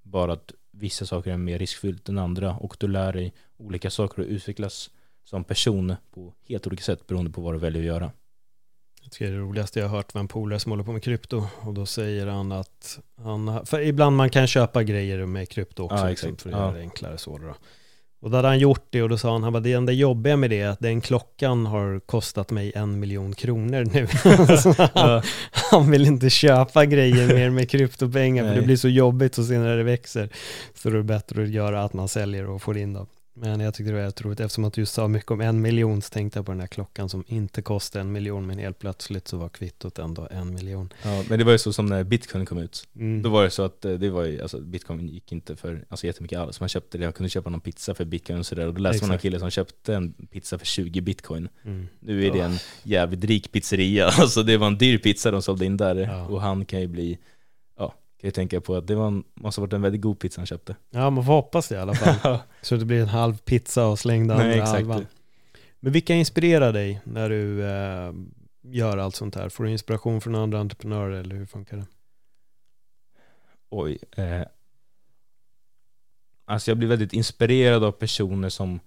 Bara att vissa saker är mer riskfyllt än andra och du lär dig olika saker och utvecklas som person på helt olika sätt beroende på vad du väljer att göra. Jag tycker det roligaste jag har hört var en polare som håller på med krypto och då säger han att han för ibland man kan köpa grejer med krypto också Ja, liksom, för att Ja. göra det enklare så då. Och då hade han gjort det och då sa han, han bara, det enda jobbiga med det är att den klockan har kostat mig en miljon kronor nu. Så han, han vill inte köpa grejer mer med kryptopengar för det blir så jobbigt och sen när det växer så då är det bättre att göra att man säljer och får in dem. Men jag tyckte det var rätt roligt, eftersom att du sa mycket om en miljon så tänkte jag på den här klockan som inte kostar en miljon, men helt plötsligt så var kvittot ändå en miljon. Ja, men det var ju så som när bitcoin kom ut. Mm. Då var det så att eh, det var ju, alltså bitcoin gick inte för alltså, jättemycket alls. Man köpte det, jag kunde köpa någon pizza för bitcoin och sådär. Och då läste man om en Exakt. kille som köpte en pizza för 20 bitcoin. Mm. Nu är det en jävligt rik pizzeria, alltså det var en dyr pizza de sålde in där. Ja. Och han kan ju bli, kan ju tänka på att det var en, måste ha varit en väldigt god pizza han köpte. Ja, man får hoppas det i alla fall. så det blir en halv pizza och slängde andra Nej, halvan. Men vilka inspirerar dig när du eh, gör allt sånt här? Får du inspiration från andra entreprenörer eller hur funkar det? Oj. Eh, alltså jag blir väldigt inspirerad av personer som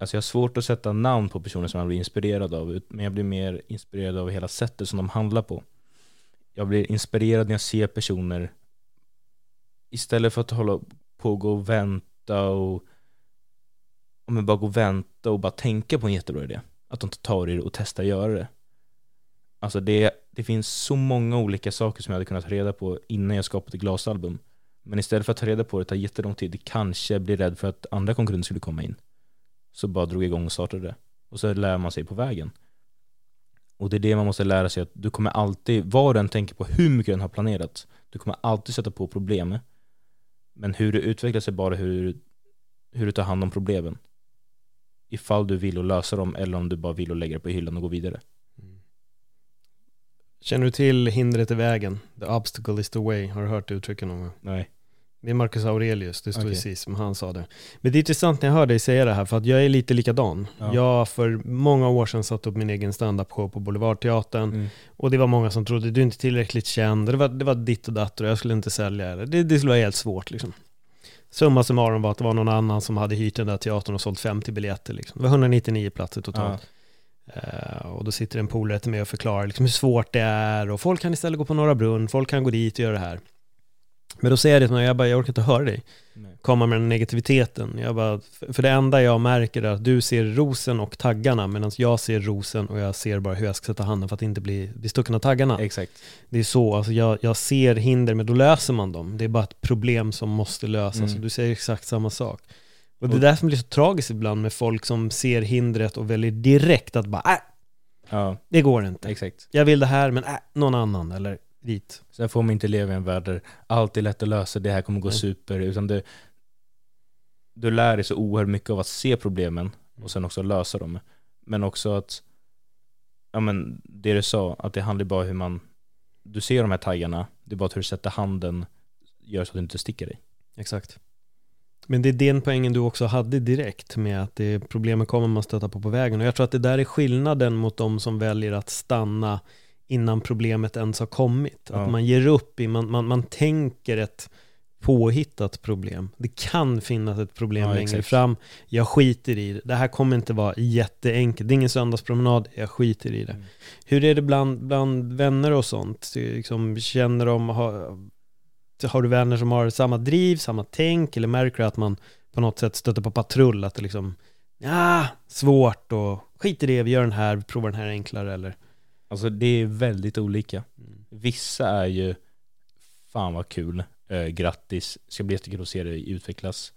Alltså jag har svårt att sätta namn på personer som jag blir inspirerad av Men jag blir mer inspirerad av hela sättet som de handlar på jag blir inspirerad när jag ser personer Istället för att hålla på och gå och vänta och Om jag bara gå och vänta och bara tänka på en jättebra idé Att de tar i det och testar att göra det Alltså det, det finns så många olika saker som jag hade kunnat ta reda på innan jag skapat ett glasalbum. Men istället för att ta reda på det, tar jättelång tid, kanske blir rädd för att andra konkurrenter skulle komma in. Så bara drog jag igång och startade det. Och så lär man sig på vägen. Och det är det man måste lära sig att du kommer alltid, vad du än tänker på hur mycket den har planerat, du kommer alltid sätta på problem. Men hur det utvecklas är bara hur, hur du tar hand om problemen. Ifall du vill och lösa dem eller om du bara vill och lägga det på hyllan och gå vidare. Känner du till hindret i vägen? The obstacle is the way. Har du hört det uttrycket någon gång? Nej. Det är Marcus Aurelius, det står Okej. stoicism, han sa det. Men det är intressant när jag hör dig säga det här, för att jag är lite likadan. Ja. Jag för många år sedan satte upp min egen standup-show på Boulevardteatern, Mm. och det var många som trodde du är inte tillräckligt känd, det var, det var ditt och datt och jag skulle inte sälja det. Det, det skulle vara helt svårt liksom. Summa summarum var att det var någon annan som hade hyrt den där teatern och sålt 50 biljetter liksom. Det var 199 platser totalt. Eh, och då sitter en polare till mig och förklarar liksom hur svårt det är och folk kan istället gå på Norra Brunn, folk kan gå dit och göra det här. Men då säger jag det till mig, jag bara, jag orkar inte höra dig Nej. komma med den negativiteten. Jag bara, för det enda jag märker är att du ser rosen och taggarna medan jag ser rosen och jag ser bara hur jag ska sätta handen för att inte bli, bli stucken av taggarna. Exakt. Det är så, alltså jag, jag ser hinder men då löser man dem. Det är bara ett problem som måste lösas Mm. och du säger exakt samma sak. Och det är Och- där som blir så tragiskt ibland med folk som ser hindret och väljer direkt att bara, äh, Ja, det går inte. exakt. Jag vill det här men äh, någon annan eller dit. Sen får man inte leva i en värld där allt är lätt att lösa, det här kommer gå Nej. super, utan det, du lär dig så oerhört mycket av att se problemen och sen också lösa dem. Men också att, ja men det du sa, att det handlar bara om hur man, du ser de här taggarna, det är bara hur du sätter handen gör så att du inte sticker dig. Exakt. Men det är den poängen du också hade direkt med att det problemen kommer man stöta på på vägen. Och jag tror att det där är skillnaden mot de som väljer att stanna innan problemet ens har kommit. Att Ja. man ger upp, i, man, man, man tänker ett påhittat problem. Det kan finnas ett problem Ja, längre exakt. fram. Jag skiter i det. Det här kommer inte vara jätteenkelt. Det är ingen söndagspromenad. Jag skiter i det. Mm. Hur är det bland, bland vänner och sånt? Liksom, känner de, har, har du vänner som har samma driv, samma tänk eller märker du att man på något sätt stöter på patrull? Att det liksom, ja, svårt och skit i det, vi gör den här, vi provar den här enklare eller? Alltså det är väldigt olika. Vissa är ju, fan vad kul, eh, grattis, ska bli jättekul att se dig utvecklas.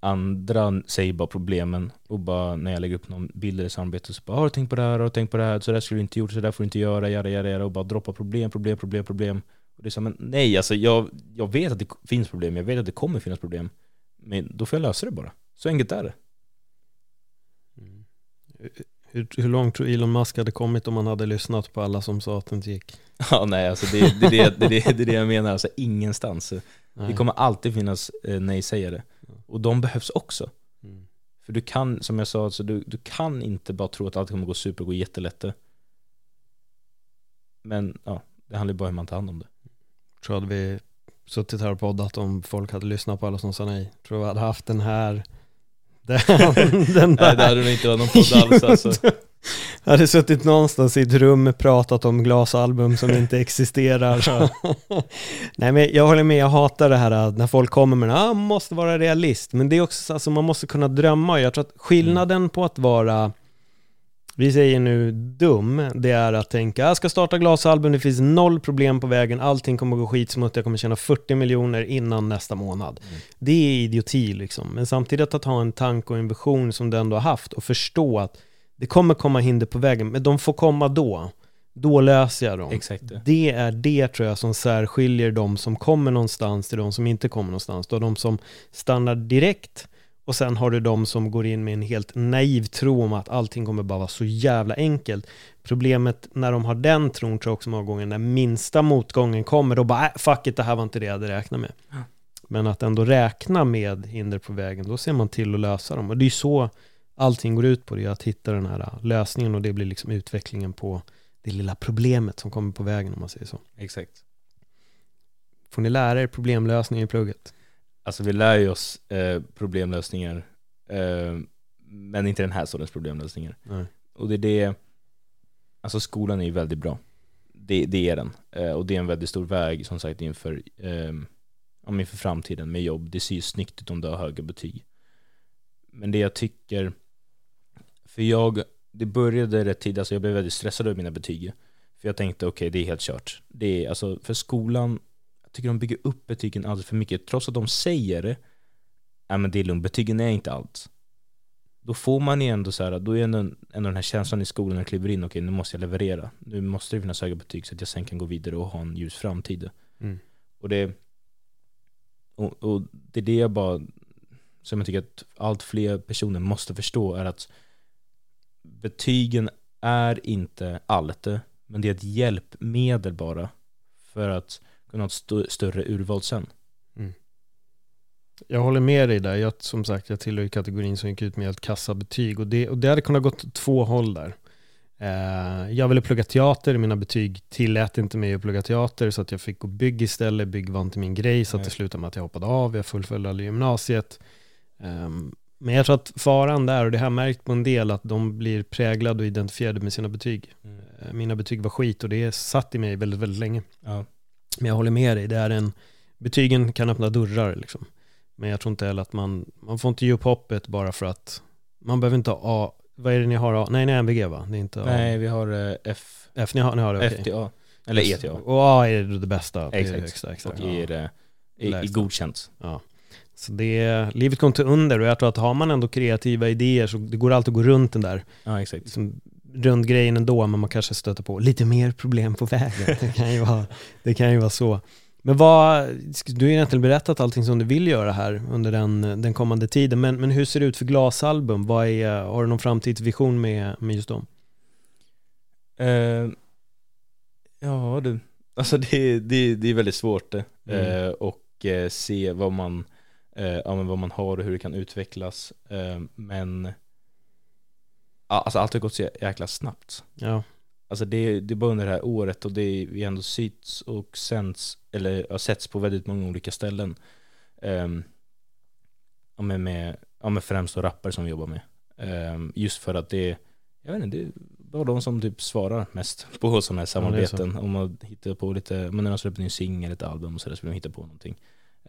Andra säger bara problemen och bara när jag lägger upp någon bild eller samarbete så bara har du tänkt på det här, har du tänkt på det här, så där skulle du inte gjort, så där får du inte göra, göra, göra, göra och bara droppa problem, problem, problem, problem. Och det är så, men nej alltså jag, jag vet att det finns problem, jag vet att det kommer finnas problem. Men då får jag lösa det bara. Så enkelt är det. Hur, hur långt tror Elon Musk hade kommit om han hade lyssnat på alla som sa att det inte gick? Ja nej alltså det, det, det, det, det, det är det jag menar, alltså ingenstans. Det Nej. kommer alltid finnas eh, nej-sägare. Och de behövs också. Mm. För du kan, som jag sa, alltså, du, du kan inte bara tro att allt kommer gå super gå jättelätt. Men ja, det handlar ju bara om hur man tar hand om det. tror hade vi suttit här och poddat om folk hade lyssnat på alla som sa nej. Tror vi hade haft den här, den, där. Nej det hade nog inte varit någon podd alls alltså. hade suttit någonstans i ett rum pratat om glasalbum som inte existerar. Nej men jag håller med, jag hatar det här att när folk kommer med ah, man måste vara realist. Men det är också så, alltså man måste kunna drömma. Jag tror att skillnaden på att vara Vi säger nu dum, det är att tänka jag ska starta glasalbum, det finns noll problem på vägen, allting kommer gå skitsmutt, jag kommer tjäna 40 miljoner innan nästa månad. Mm. Det är idioti liksom, men samtidigt att ha en tanke och en vision som du ändå har haft och förstå att det kommer komma hinder på vägen, men de får komma då. Då löser jag dem. Exakt det. Är det tror jag som särskiljer de som kommer någonstans till de som inte kommer någonstans. Då de som stannar direkt och sen har du de som går in med en helt naiv tro om att allting kommer bara vara så jävla enkelt. Problemet när de har den tron tror jag också många gånger när minsta motgången kommer då bara äh, fuck it, det här var inte det jag hade räknat med. Ja. Men att ändå räkna med hinder på vägen, då ser man till att lösa dem. Och det är så allting går ut på, det är att hitta den här äh, lösningen och det blir liksom utvecklingen på det lilla problemet som kommer på vägen om man säger så. Exakt. Får ni lära er problemlösning i plugget? Alltså vi lär ju oss eh, problemlösningar, eh, men inte den här sortens problemlösningar. Nej. Och det är det, alltså skolan är ju väldigt bra. Det, det är den. Eh, och det är en väldigt stor väg som sagt inför, eh, inför framtiden med jobb. Det ser ju snyggt ut om du har höga betyg. Men det jag tycker, för jag, det började rätt tidigt, alltså jag blev väldigt stressad över mina betyg. För jag tänkte okej, det är helt kört. Det är, alltså, för skolan, tycker de bygger upp betygen alldeles för mycket. Trots att de säger ja men det är lugnt, betygen är inte allt. Då får man ju ändå så här, då är ändå, ändå den här känslan i skolan när jag kliver in, okej nu måste jag leverera. Nu måste det finnas höga betyg så att jag sen kan gå vidare och ha en ljus framtid. Mm. Och det, och, och det är det jag bara, som jag tycker att allt fler personer måste förstå är att betygen är inte allt, men det är ett hjälpmedel bara för att kunna ha ett st- större urval sen. Jag håller med dig där. Jag, som sagt, jag tillhör kategorin som gick ut med helt kassabetyg och det, och det hade kunnat gått åt två håll där. Eh, jag ville plugga teater, mina betyg tillät inte mig att plugga teater så att jag fick gå bygg istället. Bygg var inte min grej så att det slutade med att jag hoppade av. Jag fullföljde aldrig gymnasiet. Ehm, men jag tror att faran där, och det har jag märkt på en del, att de blir präglade och identifierade med sina betyg. Eh, Mina betyg var skit och det satt i mig väldigt, väldigt länge. Ja. Men jag håller med dig, det är en, betygen kan öppna dörrar liksom. Men jag tror inte heller att man, man får inte ge upp hoppet bara för att man behöver inte ha A, vad är det ni har A? Nej, ni har MVG va? Det är inte A. Nej, vi har eh, F, F, ni har, ni har det, okej. FTA, eller E ETA. Och A är det bästa, Exakt. extra. Och E är det i, godkänt. Ja. Så det, livet går inte under och jag tror att har man ändå kreativa idéer så det går alltid att gå runt den där Ja, exakt. liksom, runt grejen ändå, men man kanske stöter på lite mer problem på vägen. Det kan ju vara, det kan ju vara så. Men vad, du har ju egentligen berättat allting som du vill göra här under den, den kommande tiden, men, men hur ser det ut för glasalbum? Vad är, har du någon framtidsvision med, med just dem? Eh, ja du, alltså det, det, det är väldigt svårt det. Mm. Och eh, se vad man, ja, men vad man har och hur det kan utvecklas. Men alltså allt har gått så jäkla snabbt. Ja, Alltså det, det är bara under det här året och det är, vi ändå syts och sänds, eller har setts på väldigt många olika ställen. Um, ja, men med, ja, med främst rappare som vi jobbar med. Ehm, just för att det, jag vet inte, det bara de som typ svarar mest på sådana här samarbeten. Om man hittar på lite, men när de släpper en singel, ett album och så där så vill de hitta på någonting.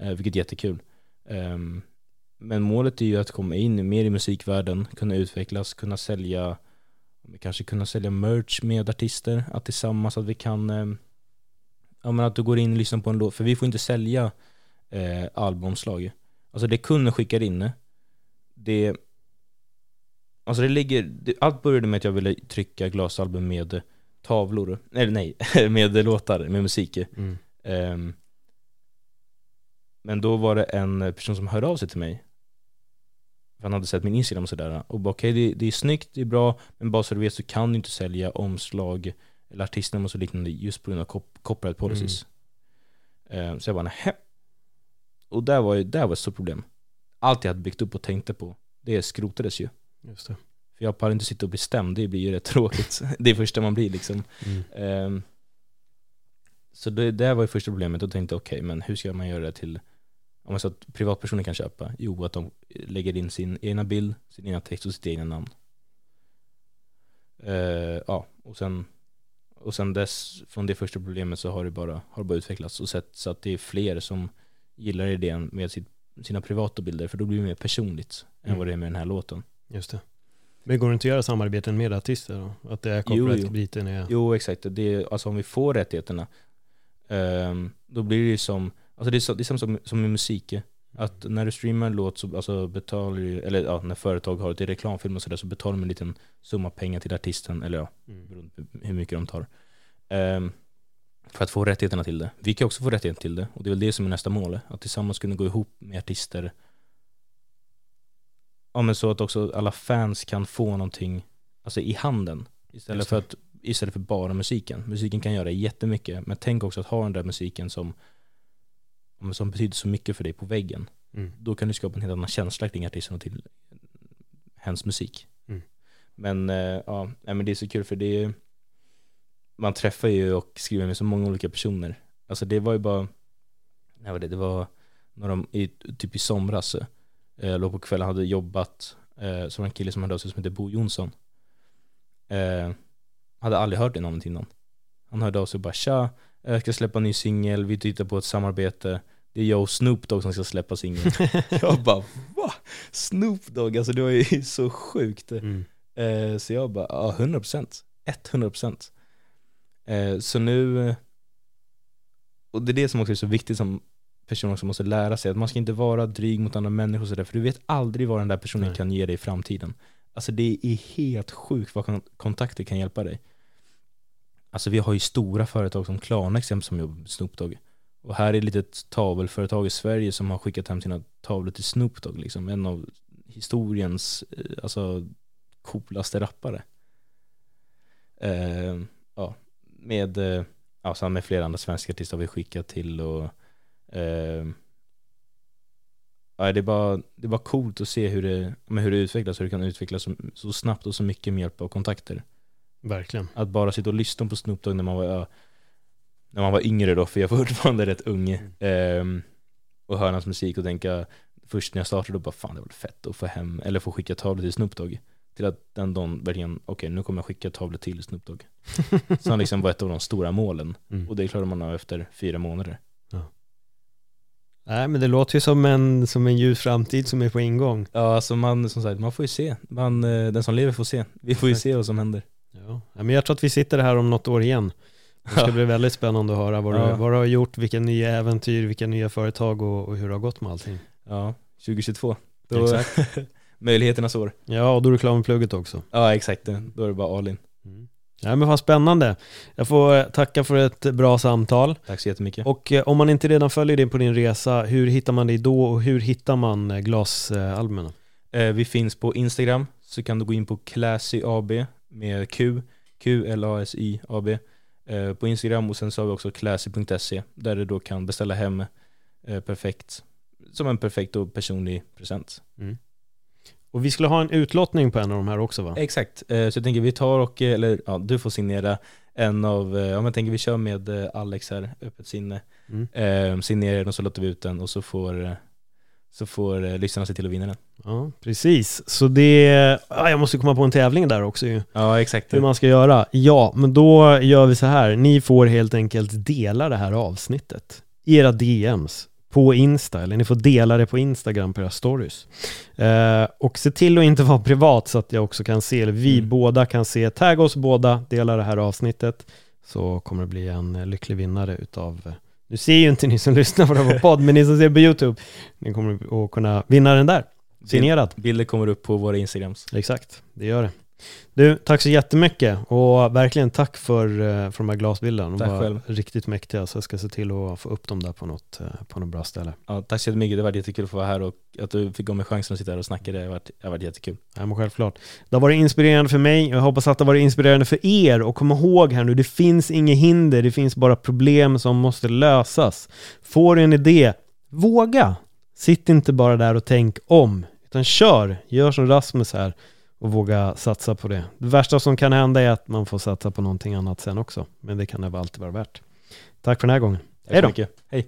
Uh, vilket är jättekul. Ehm, men målet är ju att komma in mer i musikvärlden, kunna utvecklas, kunna sälja kanske kunna sälja merch med artister, att tillsammans att vi kan eh, Ja men att du går in och lyssnar på en låt, för vi får inte sälja eh, albumomslag Alltså det kunden skickar in Det Alltså det ligger, det, allt började med att jag ville trycka glasalbum med tavlor, eller nej, med låtar, med musik. Mm. Ehm, Men då var det en person som hörde av sig till mig. För han hade sett min Instagram och sådär. Och bara okej det, det är snyggt, det är bra men bara så du vet så kan du inte sälja omslag eller artistnamn och så liknande just på grund av cop- copyright policies. Ehm, Så jag bara nähä. Och där var ju, där var ett stort problem. Allt jag hade byggt upp och tänkte på Det skrotades ju. Just det. För jag pallar inte sitta och bli stämd, det blir ju rätt tråkigt. Det är första man blir liksom. Mm. Ehm, så det där var ju första problemet, då tänkte okej, men hur ska man göra det till om man så att privatpersoner kan köpa? Jo, att de lägger in sin egna bild, sin egna text och sitt egna namn. Ehm, ja, och sen, och sen dess, från det första problemet så har det bara, har det bara utvecklats och sett så att det är fler som gillar idén med sitt, sina privata bilder, för då blir det mer personligt än Mm. vad det är med den här låten. Just det. Men går det inte att göra samarbeten med artister då? Att det är Jo, copyright-biten är... Jo exakt, det är, alltså om vi får rättigheterna ehm, Då blir det ju som, alltså det är, så, det är samma som, som med musik Att när du streamar en låt så alltså betalar du, eller ja, när företag har det i reklamfilm och sådär så betalar de en liten summa pengar till artisten, eller ja, Mm. beroende på hur mycket de tar Ehm, För att få rättigheterna till det. Vi kan också få rättigheter till det, och det är väl det som är nästa mål Att tillsammans kunna gå ihop med artister Ja men så att också alla fans kan få någonting, alltså i handen Istället för att istället för bara musiken. Musiken kan göra jättemycket, men tänk också att ha den där musiken som, som betyder så mycket för dig på väggen. Mm. Då kan du skapa en helt annan känsla kring artisten och till hens musik. Mm. Men eh, ja, men det är så kul för det är man träffar ju och skriver med så många olika personer. Alltså det var ju bara, när var det, det var några, i, typ i somras, eh, jag låg på kvällen, hade jobbat, eh, så var det en kille som hörde av sig som heter Bo Jonsson. Eh, hade aldrig hört det namnet innan. Han hörde av sig och bara tja, jag ska släppa en ny singel, vi tittar på ett samarbete. Det är jag och Snoop Dogg som ska släppa singeln. jag bara va? Snoop Dogg, alltså det var ju så sjukt. Mm. Eh, så jag bara, ja 100%, 100%. Eh, så nu, och det är det som också är så viktigt som person också måste lära sig, att man ska inte vara dryg mot andra människor och sådär, för du vet aldrig vad den där personen Nej. kan ge dig i framtiden. Alltså det är helt sjukt vad kon- kontakter kan hjälpa dig. Alltså vi har ju stora företag som Klarna exempel som jobbar med Snoop Dogg. Och här är ett litet tavelföretag i Sverige som har skickat hem sina tavlor till Snoop Dogg, liksom en av historiens, eh, alltså coolaste rappare. Eh, ja, med, eh, sen med flera andra svenska artister har vi skickat till och eh, ja, det, är bara, det är bara coolt att se hur det, men hur det utvecklas, hur det kan utvecklas så, så snabbt och så mycket med hjälp av kontakter. Verkligen. Att bara sitta och lyssna på Snoop Dogg när man var, ja, när man var yngre då, för jag var fortfarande rätt ung, ehm, och höra hans musik och tänka, först när jag startade då bara fan det var fett att få hem, eller få skicka tavlor till Snoop Dogg. Till att den dagen verkligen, okej nu kommer jag skicka tavlor till Snoop Dogg. Så han liksom var ett av de stora målen. Mm. Och det klarade man av efter fyra månader. Nej men det låter ju som en, som en ljus framtid som är på ingång. Ja alltså man, som sagt, man får ju se. Man, eh, den som lever får se. Vi får ju se vad som händer. Ja. ja, men jag tror att vi sitter här om något år igen. Det ska bli väldigt spännande att höra vad, Ja. du, vad du har gjort, vilka nya äventyr, vilka nya företag och, och hur det har gått med allting. Ja, 2022. Då, Exakt. möjligheternas år. Ja, och då är du klar med plugget också. Ja exakt, då är det bara all in. Mm. Ja men vad spännande. Jag får eh, tacka för ett bra samtal. Tack så jättemycket. Och eh, om man inte redan följer dig på din resa, hur hittar man dig då och hur hittar man eh, glasalbumen? Vi finns på Instagram, så kan du gå in på Classy AB med Q, Q-L-A-S-Y AB på Instagram och sen så har vi också classy.se där du då kan beställa hem eh, perfekt, som en perfekt och personlig present. Och vi skulle ha en utlottning på en av de här också va? Exakt, eh, så jag tänker vi tar och, eh, eller ja, du får signera en av, eh, men jag tänker vi kör med eh, Alex här, öppet sinne, Mm. eh, signerar den och så låter vi ut den och så får, eh, så får eh, lyssnarna se till att vinna den. Ja, precis. Så det, ja, jag måste komma på en tävling där också ju. Ja exakt. Hur man ska göra. Ja, men då gör vi så här. Ni får helt enkelt dela det här avsnittet i era DMs på Insta, eller ni får dela det på Instagram på era stories. Eh, och se till att inte vara privat så att jag också kan se, eller vi Mm. båda kan se, tagga oss båda, dela det här avsnittet, så kommer det bli en lycklig vinnare utav eh, nu ser ju inte ni som lyssnar på det här på podd, men ni som ser på YouTube, ni kommer att kunna vinna den där, signerat. Bilder kommer upp på våra Instagrams. Exakt, det gör det. Du, tack så jättemycket och verkligen tack för, eh, för de här glasbilderna. De Tack var själv. riktigt mäktiga så jag ska se till att få upp dem där på något, eh, på något bra ställe. Ja, tack så jättemycket, det var jättekul att få vara här och att du fick gå med chansen att sitta här och snacka, det har varit, det har varit jättekul. Ja, men självklart. Det har varit inspirerande för mig jag hoppas att det har varit inspirerande för er och kom ihåg här nu, det finns inget hinder, det finns bara problem som måste lösas. Får du en idé, våga! Sitt inte bara där och tänk om, utan kör! Gör som Rasmus här och våga satsa på det. Det värsta som kan hända är att man får satsa på någonting annat sen också, men det kan det alltid vara värt. Tack för den här gången. Tack Hej då. mycket. Hej.